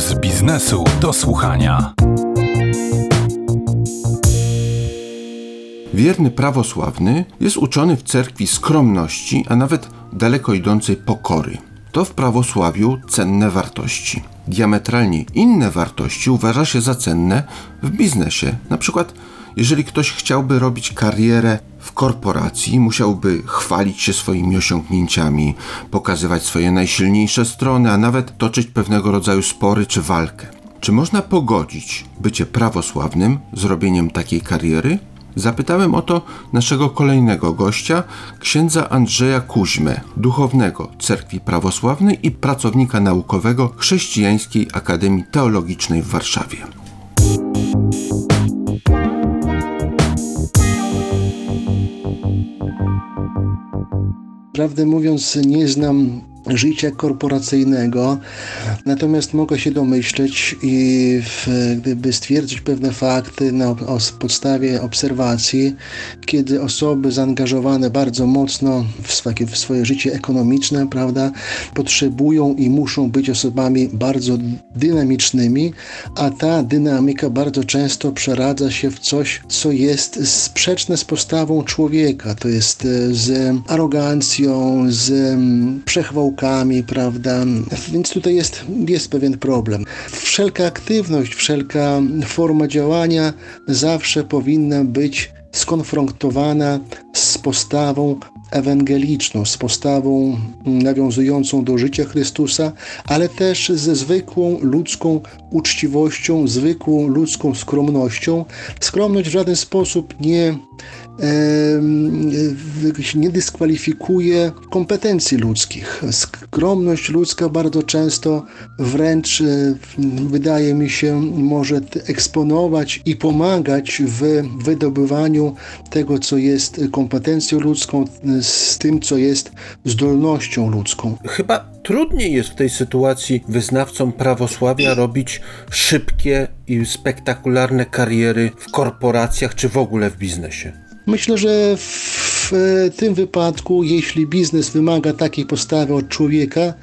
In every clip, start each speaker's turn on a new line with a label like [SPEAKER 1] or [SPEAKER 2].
[SPEAKER 1] z biznesu do słuchania.
[SPEAKER 2] Wierny prawosławny jest uczony w cerkwi skromności, a nawet daleko idącej pokory. To w prawosławiu cenne wartości. Diametralnie inne wartości uważa się za cenne w biznesie. Na przykład, jeżeli ktoś chciałby robić karierę w korporacji, musiałby chwalić się swoimi osiągnięciami, pokazywać swoje najsilniejsze strony, a nawet toczyć pewnego rodzaju spory czy walkę. Czy można pogodzić bycie prawosławnym z robieniem takiej kariery? Zapytałem o to naszego kolejnego gościa, księdza Andrzeja Kuźmę, duchownego Cerkwi Prawosławnej i pracownika naukowego Chrześcijańskiej Akademii Teologicznej w Warszawie.
[SPEAKER 3] Prawdę mówiąc, nie znam życia korporacyjnego. Natomiast mogę się domyśleć i w, gdyby stwierdzić pewne fakty na o, podstawie obserwacji, kiedy osoby zaangażowane bardzo mocno w, swoje, w swoje życie ekonomiczne, prawda, potrzebują i muszą być osobami bardzo dynamicznymi, a ta dynamika bardzo często przeradza się w coś, co jest sprzeczne z postawą człowieka, to jest e, z arogancją, z przechwałką prawda? Więc tutaj jest, jest pewien problem. Wszelka aktywność, wszelka forma działania zawsze powinna być skonfrontowana z postawą ewangeliczną, z postawą nawiązującą do życia Chrystusa, ale też ze zwykłą ludzką uczciwością, zwykłą ludzką skromnością. Skromność w żaden sposób nie nie dyskwalifikuje kompetencji ludzkich. Skromność ludzka bardzo często wręcz e, wydaje mi się może eksponować i pomagać w wydobywaniu tego, co jest kompetencją ludzką, z tym, co jest zdolnością ludzką.
[SPEAKER 4] Chyba trudniej jest w tej sytuacji wyznawcom prawosławia robić szybkie i spektakularne kariery w korporacjach czy w ogóle w biznesie.
[SPEAKER 3] Myślę, że w tym wypadku, jeśli biznes wymaga takiej postawy od człowieka,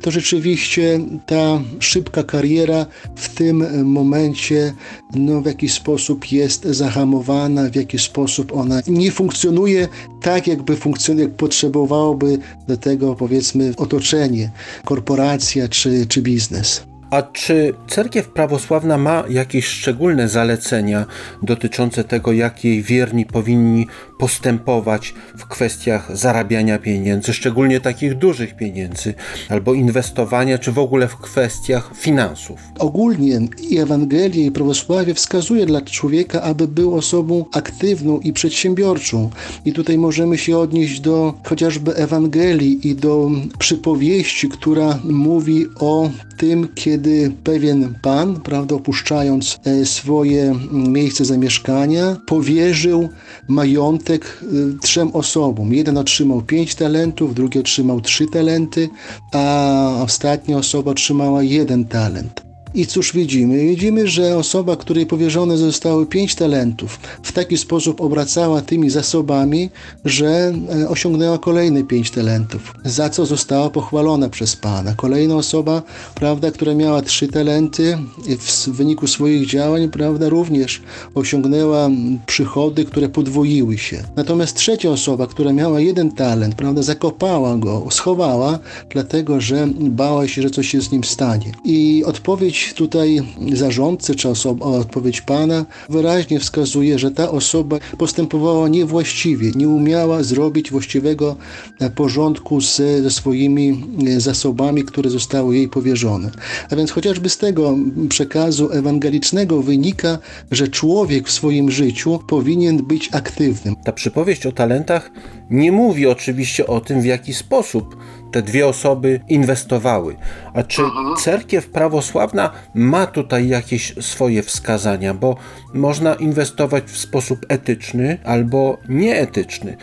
[SPEAKER 3] to rzeczywiście ta szybka kariera w tym momencie no, w jakiś sposób jest zahamowana, w jakiś sposób ona nie funkcjonuje tak, jakby funkcjonuje, jak potrzebowałoby do tego powiedzmy otoczenie, korporacja czy, czy biznes.
[SPEAKER 4] A czy cerkiew prawosławna ma jakieś szczególne zalecenia dotyczące tego, jak jej wierni powinni postępować w kwestiach zarabiania pieniędzy, szczególnie takich dużych pieniędzy, albo inwestowania, czy w ogóle w kwestiach finansów?
[SPEAKER 3] Ogólnie i Ewangelia, i prawosławie wskazuje dla człowieka, aby był osobą aktywną i przedsiębiorczą. I tutaj możemy się odnieść do chociażby Ewangelii i do przypowieści, która mówi o tym, kiedy pewien pan, prawda, opuszczając e, swoje miejsce zamieszkania, powierzył majątek e, trzem osobom. Jeden otrzymał pięć talentów, drugi otrzymał trzy talenty, a ostatnia osoba otrzymała jeden talent. I cóż widzimy? Widzimy, że osoba, której powierzone zostały pięć talentów, w taki sposób obracała tymi zasobami, że e, osiągnęła kolejne pięć talentów, za co została pochwalona przez Pana. Kolejna osoba, prawda, która miała trzy talenty, w wyniku swoich działań, prawda, również osiągnęła przychody, które podwoiły się. Natomiast trzecia osoba, która miała jeden talent, prawda, zakopała go, schowała, dlatego że bała się, że coś się z nim stanie. I odpowiedź tutaj zarządcy czy osoba, odpowiedź Pana wyraźnie wskazuje, że ta osoba postępowała niewłaściwie, nie umiała zrobić właściwego e, porządku z, ze swoimi e, zasobami, które zostały jej powierzone. A więc chociażby z tego przekazu ewangelicznego wynika, że człowiek w swoim życiu powinien być aktywnym.
[SPEAKER 4] Ta przypowieść o talentach nie mówi oczywiście o tym, w jaki sposób te dwie osoby inwestowały. A czy mhm. cerkiew prawosławna ma tutaj jakieś swoje wskazania? Bo można inwestować w sposób etyczny albo nieetyczny.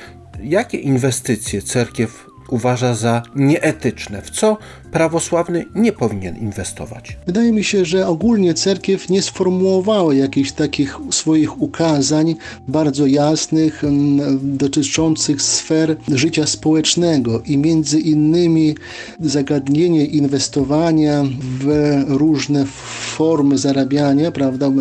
[SPEAKER 4] Jakie inwestycje cerkiew uważa za nieetyczne? W co prawosławny nie powinien inwestować?
[SPEAKER 3] Wydaje mi się, że ogólnie cerkiew nie sformułowała jakichś takich swoich ukazań bardzo jasnych, mm, dotyczących sfer życia społecznego i między innymi zagadnienie inwestowania w różne formy zarabiania, prawda? E,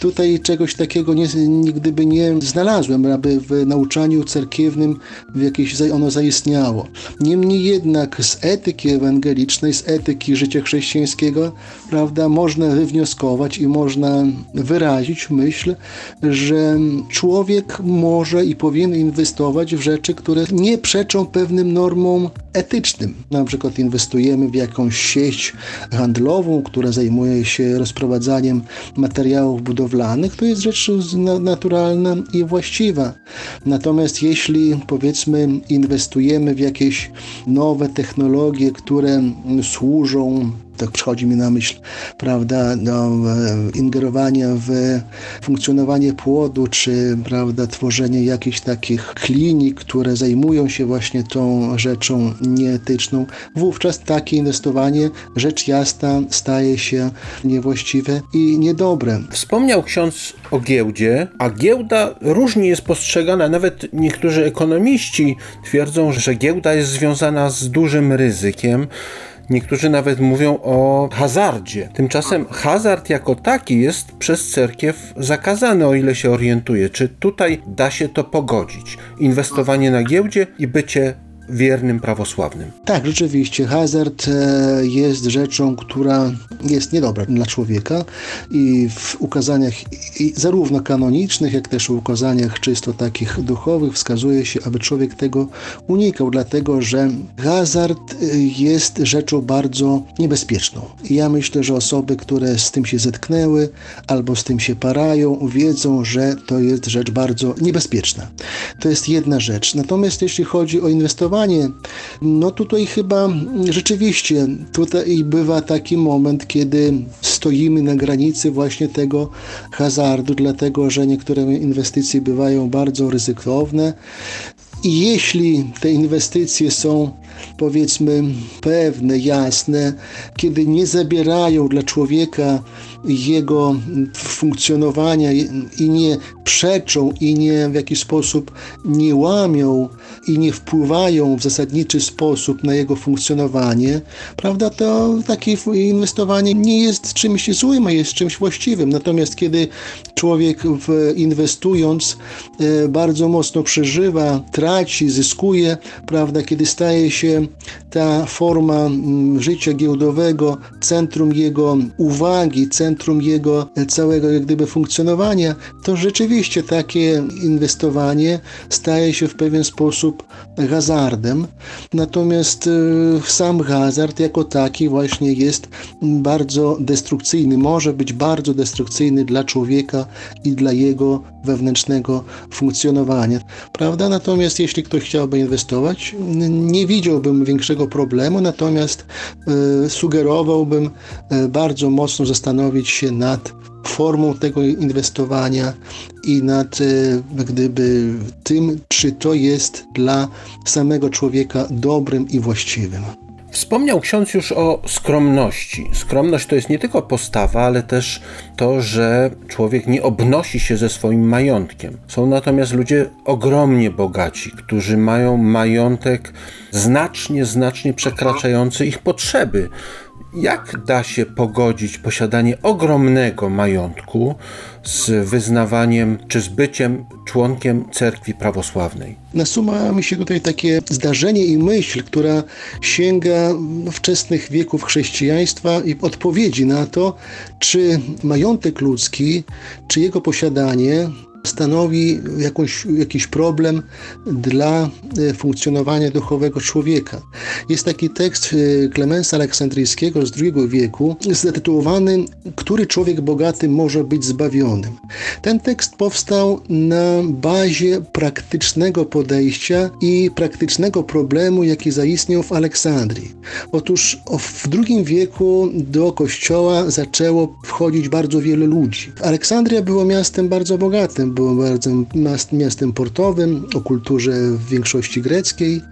[SPEAKER 3] Tutaj czegoś takiego nie, nigdy by nie znalazłem, aby w nauczaniu cerkiewnym w jakieś za- ono zaistniało. Niemniej jednak z etyki ewangelicznej, z etyki życia chrześcijańskiego, prawda, można wywnioskować i można wyrazić myśl, że człowiek może i powinien inwestować w rzeczy, które nie przeczą pewnym normom etycznym. Na przykład inwestujemy w jakąś sieć handlową, która zajmuje się rozprowadzaniem materiałów budowlanych, to jest rzecz na- naturalna i właściwa. Natomiast jeśli powiedzmy inwestujemy w jakieś nowe technologie, które służą tak przychodzi mi na myśl, prawda, do ingerowania w funkcjonowanie płodu, czy prawda, tworzenie jakichś takich klinik, które zajmują się właśnie tą rzeczą nieetyczną, wówczas takie inwestowanie, rzecz jasna, staje się niewłaściwe i niedobre.
[SPEAKER 4] Wspomniał ksiądz o giełdzie, a giełda różnie jest postrzegana. Nawet niektórzy ekonomiści twierdzą, że giełda jest związana z dużym ryzykiem. Niektórzy nawet mówią o hazardzie. Tymczasem hazard jako taki jest przez cerkiew zakazany, o ile się orientuje. Czy tutaj da się to pogodzić? Inwestowanie na giełdzie i bycie wiernym prawosławnym.
[SPEAKER 3] Tak, rzeczywiście, hazard e, jest rzeczą, która jest niedobra dla człowieka i w ukazaniach i zarówno kanonicznych, jak też w ukazaniach czysto takich duchowych wskazuje się, aby człowiek tego unikał, dlatego że hazard e, jest rzeczą bardzo niebezpieczną. Ja myślę, że osoby, które z tym się zetknęły albo z tym się parają, wiedzą, że to jest rzecz bardzo niebezpieczna. To jest jedna rzecz. Natomiast jeśli chodzi o inwestowanie, no tutaj chyba rzeczywiście tutaj bywa taki moment, kiedy stoimy na granicy właśnie tego hazardu, dlatego że niektóre inwestycje bywają bardzo ryzykowne. I jeśli te inwestycje są powiedzmy pewne, jasne, kiedy nie zabierają dla człowieka jego funkcjonowania i nie przeczą i nie w jakiś sposób nie łamią i nie wpływają w zasadniczy sposób na jego funkcjonowanie, prawda, to takie inwestowanie nie jest czymś złym, a jest czymś właściwym. Natomiast kiedy człowiek w, inwestując e, bardzo mocno przeżywa, traci, zyskuje, prawda, kiedy staje się ta forma mm, życia giełdowego centrum jego uwagi, centrum jego całego jak gdyby funkcjonowania, to rzeczywiście takie inwestowanie staje się w pewien sposób hazardem. Natomiast e, sam hazard jako taki właśnie jest bardzo destrukcyjny, może być bardzo destrukcyjny dla człowieka i dla jego wewnętrznego funkcjonowania. Prawda? Natomiast jeśli ktoś chciałby inwestować, nie widziałbym większego problemu, natomiast e, sugerowałbym e, bardzo mocno zastanowić się nad formą tego inwestowania i nad e, gdyby tym, czy to jest dla samego człowieka dobrym i właściwym.
[SPEAKER 4] Wspomniał ksiądz już o skromności. Skromność to jest nie tylko postawa, ale też to, że człowiek nie obnosi się ze swoim majątkiem. Są natomiast ludzie ogromnie bogaci, którzy mają majątek znacznie, znacznie przekraczający ich potrzeby. Jak da się pogodzić posiadanie ogromnego majątku z wyznawaniem czy z byciem członkiem cerkwi prawosławnej?
[SPEAKER 3] Nasuma mi się tutaj takie zdarzenie i myśl, która sięga wczesnych wieków chrześcijaństwa i odpowiedzi na to, czy majątek ludzki, czy jego posiadanie stanowi jakąś, jakiś problem dla e, funkcjonowania duchowego człowieka. Jest taki tekst e, Klemensa Aleksandryjskiego z II wieku, zatytułowany Który człowiek bogaty może być zbawionym? Ten tekst powstał na bazie praktycznego podejścia i praktycznego problemu, jaki zaistniał w Aleksandrii. Otóż w II wieku do kościoła zaczęło wchodzić bardzo wiele ludzi. Aleksandria było miastem bardzo bogatym, było bardzo miastem portowym, o kulturze w większości greckiej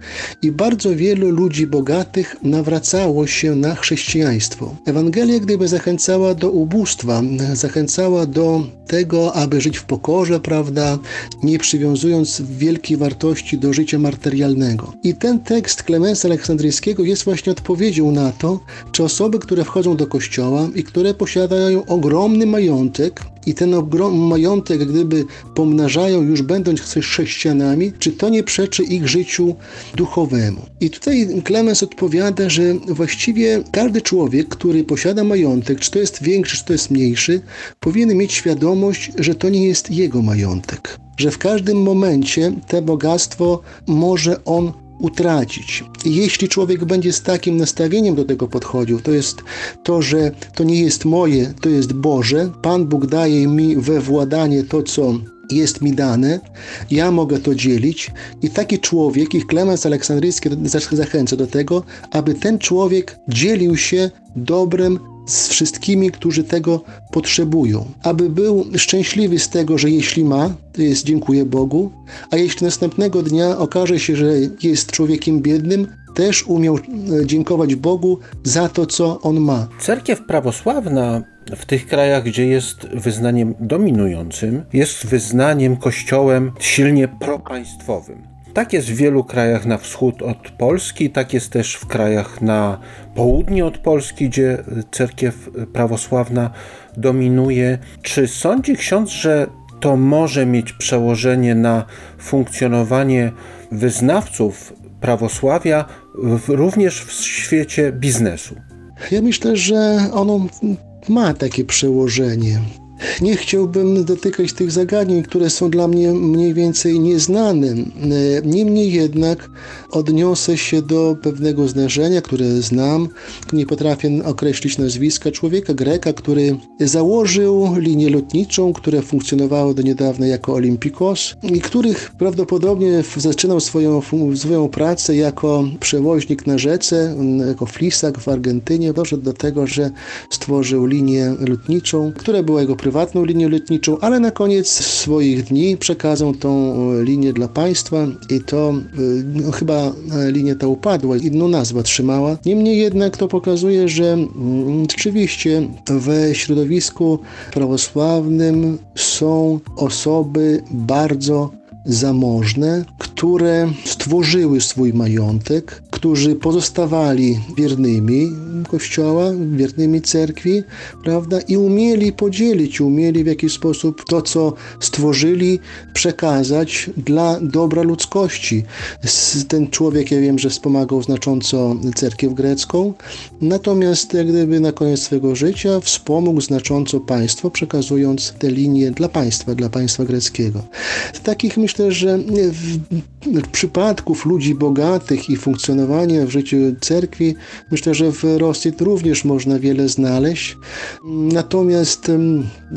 [SPEAKER 3] i bardzo wielu ludzi bogatych nawracało się na chrześcijaństwo. Ewangelia gdyby zachęcała do ubóstwa, zachęcała do tego, aby żyć w pokorze, prawda, nie przywiązując wielkiej wartości do życia materialnego. I ten tekst Klemensa Aleksandryjskiego jest właśnie odpowiedzią na to, czy osoby, które wchodzą do kościoła i które posiadają ogromny majątek, i ten ogromny majątek, gdyby pomnażają już będąc chrześcijanami, czy to nie przeczy ich życiu duchowemu? I tutaj Klemens odpowiada, że właściwie każdy człowiek, który posiada majątek, czy to jest większy, czy to jest mniejszy, powinien mieć świadomość, że to nie jest jego majątek. Że w każdym momencie te bogactwo może on utracić. I jeśli człowiek będzie z takim nastawieniem do tego podchodził, to jest to, że to nie jest moje, to jest Boże, Pan Bóg daje mi we władanie to, co jest mi dane, ja mogę to dzielić. I taki człowiek, ich Klemens Aleksandryjski zachęca do tego, aby ten człowiek dzielił się dobrem z wszystkimi, którzy tego potrzebują. Aby był szczęśliwy z tego, że jeśli ma, to jest dziękuję Bogu, a jeśli następnego dnia okaże się, że jest człowiekiem biednym, też umiał e, dziękować Bogu za to, co on ma.
[SPEAKER 4] Cerkiew prawosławna w tych krajach, gdzie jest wyznaniem dominującym, jest wyznaniem kościołem silnie propaństwowym. Tak jest w wielu krajach na wschód od Polski, tak jest też w krajach na południe od Polski, gdzie cerkiew prawosławna dominuje. Czy sądzi ksiądz, że to może mieć przełożenie na funkcjonowanie wyznawców prawosławia w, również w świecie biznesu?
[SPEAKER 3] Ja myślę, że ono ma takie przełożenie. Nie chciałbym dotykać tych zagadnień, które są dla mnie mniej więcej nieznane. Niemniej jednak odniosę się do pewnego zdarzenia, które znam. Nie potrafię określić nazwiska człowieka Greka, który założył linię lotniczą, która funkcjonowała do niedawna jako Olympikos i których prawdopodobnie zaczynał swoją, swoją pracę jako przewoźnik na rzece, jako flisak w Argentynie. Doszedł do tego, że stworzył linię lotniczą, która była jego prywatną linią lotniczą, ale na koniec swoich dni przekazał tą linię dla państwa i to no, chyba linia ta upadła, inną nazwę trzymała. Niemniej jednak to pokazuje, że mm, rzeczywiście w środowisku prawosławnym są osoby bardzo zamożne, które stworzyły swój majątek, którzy pozostawali wiernymi Kościoła, wiernymi cerkwi, prawda, i umieli podzielić, umieli w jakiś sposób to, co stworzyli, przekazać dla dobra ludzkości. Ten człowiek, ja wiem, że wspomagał znacząco cerkiew grecką, natomiast jak gdyby na koniec swojego życia wspomógł znacząco państwo, przekazując te linie dla państwa, dla państwa greckiego. Takich myślę, że w przypadków ludzi bogatych i funkcjonowania w życiu cerkwi, myślę, że w Rosji również można wiele znaleźć. Natomiast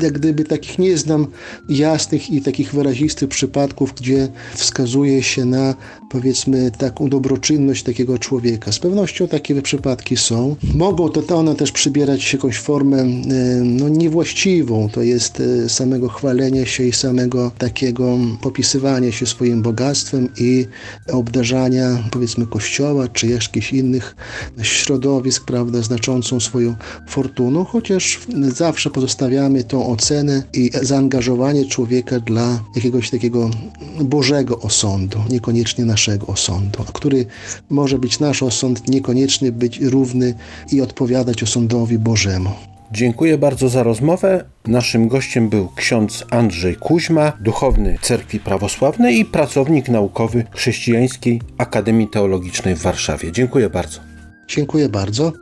[SPEAKER 3] jak gdyby takich nie znam jasnych i takich wyrazistych przypadków, gdzie wskazuje się na powiedzmy taką dobroczynność takiego człowieka. Z pewnością takie przypadki są. Mogą to one też przybierać jakąś formę no, niewłaściwą, to jest e, samego chwalenia się i samego takiego popisywania się swoim bogactwem i obdarzania powiedzmy kościoła czy jakichś innych środowisk, prawda, znaczącą swoją fortuną, chociaż zawsze pozostawiamy tą ocenę i zaangażowanie człowieka dla jakiegoś takiego Bożego osądu, niekoniecznie naszego osądu, który może być nasz osąd, niekoniecznie być równy i odpowiadać osądowi Bożemu.
[SPEAKER 4] Dziękuję bardzo za rozmowę. Naszym gościem był ksiądz Andrzej Kuźma, duchowny Cerkwi Prawosławnej i pracownik naukowy Chrześcijańskiej Akademii Teologicznej w Warszawie. Dziękuję bardzo.
[SPEAKER 3] Dziękuję bardzo.